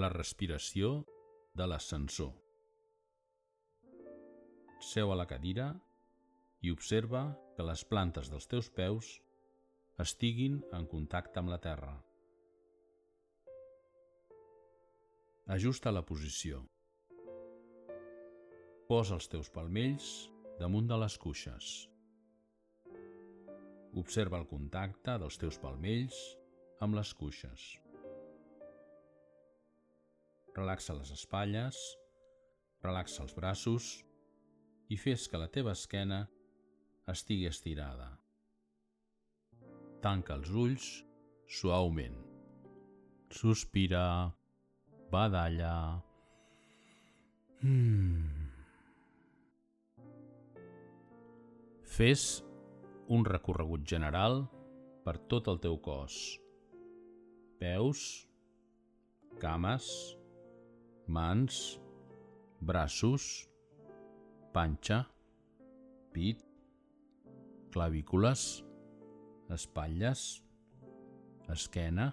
La respiració de l'ascensor. Seu a la cadira i observa que les plantes dels teus peus estiguin en contacte amb la terra. Ajusta la posició. Posa els teus palmells damunt de les cuixes. Observa el contacte dels teus palmells amb les cuixes. Relaxa les espatlles, relaxa els braços i fes que la teva esquena estigui estirada. Tanca els ulls suaument. Sospira, badalla. Mm. Fes un recorregut general per tot el teu cos. Peus, cames, mans, braços, panxa, pit, clavícules, espatlles, esquena,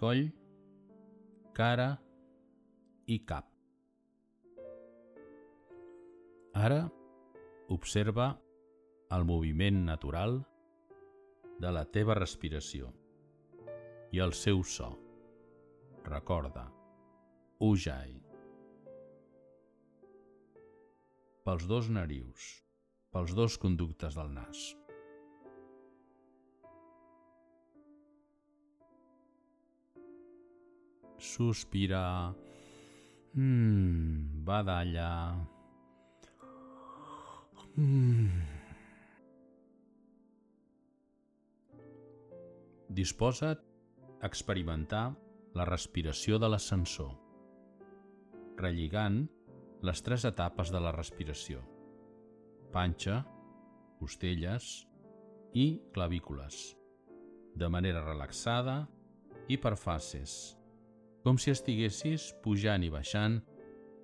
coll, cara i cap. Ara observa el moviment natural de la teva respiració i el seu so. Recorda, Ujai. Pels dos narius, pels dos conductes del nas. Sospira. Mmm, badalla. Mmm. Disposa't a experimentar la respiració de l'ascensor, relligant les tres etapes de la respiració. Panxa, costelles i clavícules, de manera relaxada i per fases, com si estiguessis pujant i baixant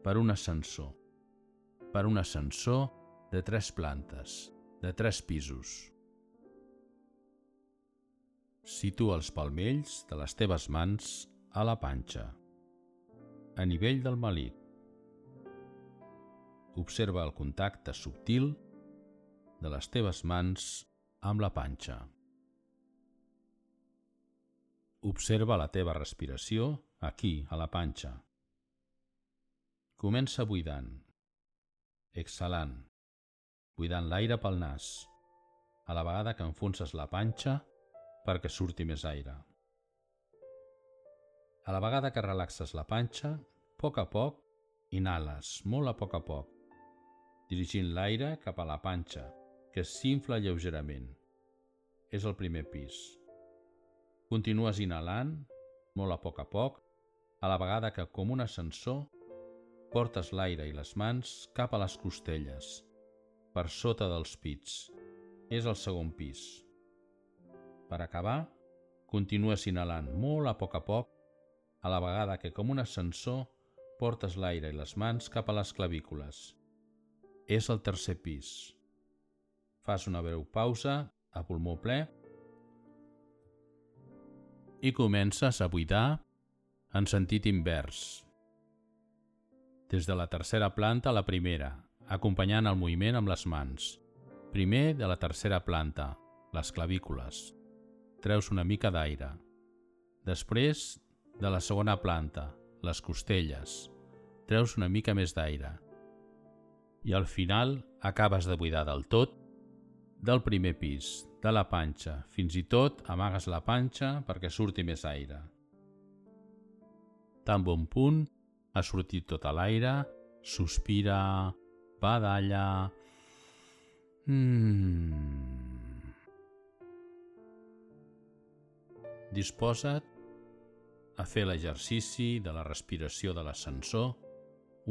per un ascensor, per un ascensor de tres plantes, de tres pisos. Situa els palmells de les teves mans a la panxa, a nivell del malic. Observa el contacte subtil de les teves mans amb la panxa. Observa la teva respiració aquí, a la panxa. Comença buidant, exhalant, buidant l'aire pel nas. A la vegada que enfonses la panxa, perquè surti més aire. A la vegada que relaxes la panxa, a poc a poc, inhales, molt a poc a poc, dirigint l'aire cap a la panxa, que s'infla lleugerament. És el primer pis. Continues inhalant, molt a poc a poc, a la vegada que, com un ascensor, portes l'aire i les mans cap a les costelles, per sota dels pits. És el segon pis. Per acabar, continues inhalant molt a poc a poc, a la vegada que com un ascensor portes l'aire i les mans cap a les clavícules. És el tercer pis. Fas una breu pausa a pulmó ple i comences a buidar en sentit invers. Des de la tercera planta a la primera, acompanyant el moviment amb les mans. Primer de la tercera planta, les clavícules treus una mica d'aire. Després, de la segona planta, les costelles, treus una mica més d'aire. I al final acabes de buidar del tot del primer pis, de la panxa, fins i tot amagues la panxa perquè surti més aire. Tan bon punt, ha sortit tot l'aire, sospira, badalla... Mmm... Disposa't a fer l'exercici de la respiració de l'ascensor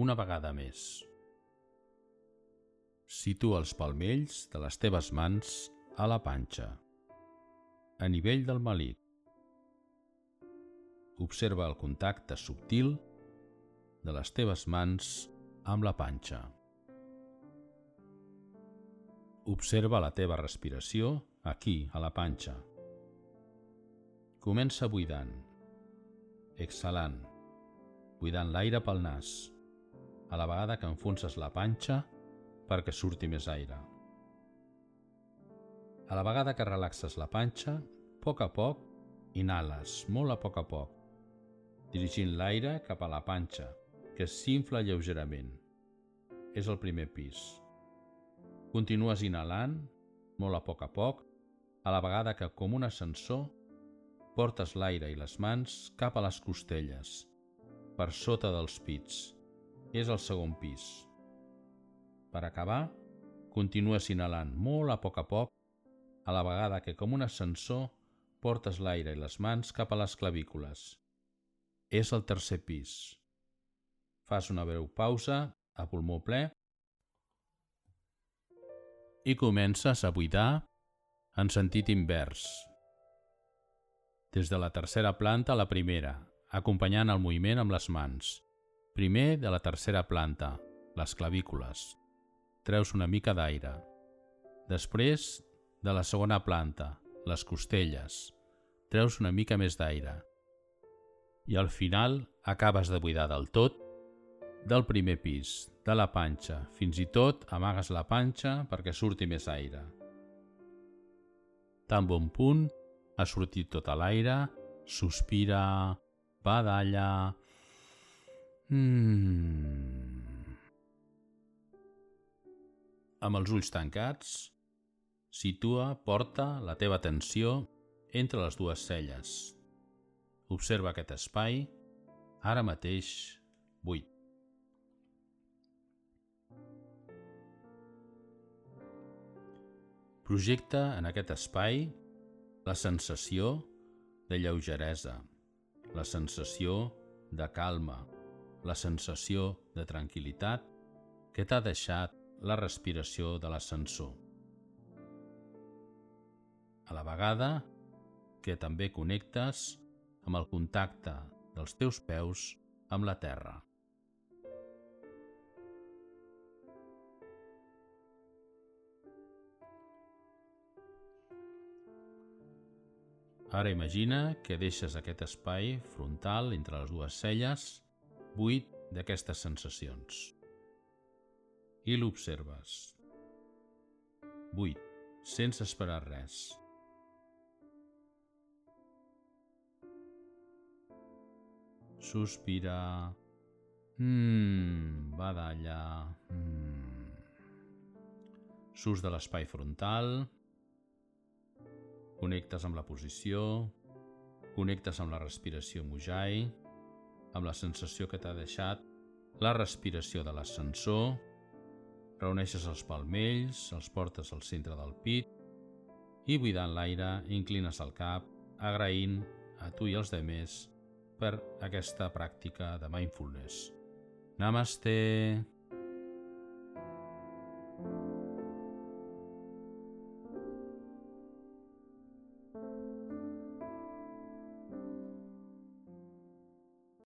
una vegada més. Situa els palmells de les teves mans a la panxa, a nivell del malic. Observa el contacte subtil de les teves mans amb la panxa. Observa la teva respiració aquí, a la panxa. Comença buidant, exhalant, buidant l'aire pel nas, a la vegada que enfonses la panxa perquè surti més aire. A la vegada que relaxes la panxa, a poc a poc, inhales molt a poc a poc, dirigint l'aire cap a la panxa, que s'infla lleugerament. És el primer pis. Continues inhalant, molt a poc a poc, a la vegada que, com un ascensor, portes l'aire i les mans cap a les costelles, per sota dels pits. És el segon pis. Per acabar, continues inhalant molt a poc a poc, a la vegada que, com un ascensor, portes l'aire i les mans cap a les clavícules. És el tercer pis. Fas una breu pausa a pulmó ple i comences a buidar en sentit invers. Des de la tercera planta a la primera, acompanyant el moviment amb les mans. Primer de la tercera planta, les clavícules. Treus una mica d'aire. Després, de la segona planta, les costelles. Treus una mica més d'aire. I al final acabes de buidar del tot del primer pis, de la panxa. Fins i tot amagues la panxa perquè surti més aire. Tan bon punt, ha sortit tot l'aire, sospira, badalla... Mm. Amb els ulls tancats, situa, porta la teva atenció entre les dues celles. Observa aquest espai, ara mateix buit. Projecta en aquest espai la sensació de lleugeresa, la sensació de calma, la sensació de tranquil·litat que t'ha deixat la respiració de l'ascensor. A la vegada que també connectes amb el contacte dels teus peus amb la terra. Ara imagina que deixes aquest espai frontal entre les dues celles buit d'aquestes sensacions. I l'observes. Buit, sense esperar res. Sospira. Mmm, badalla. Mmm. Surts de l'espai frontal Connectes amb la posició, connectes amb la respiració Mujai, amb la sensació que t'ha deixat la respiració de l'ascensor, reuneixes els palmells, els portes al centre del pit i buidant l'aire inclines el cap agraint a tu i als demés per aquesta pràctica de mindfulness. Namaste! Namaste!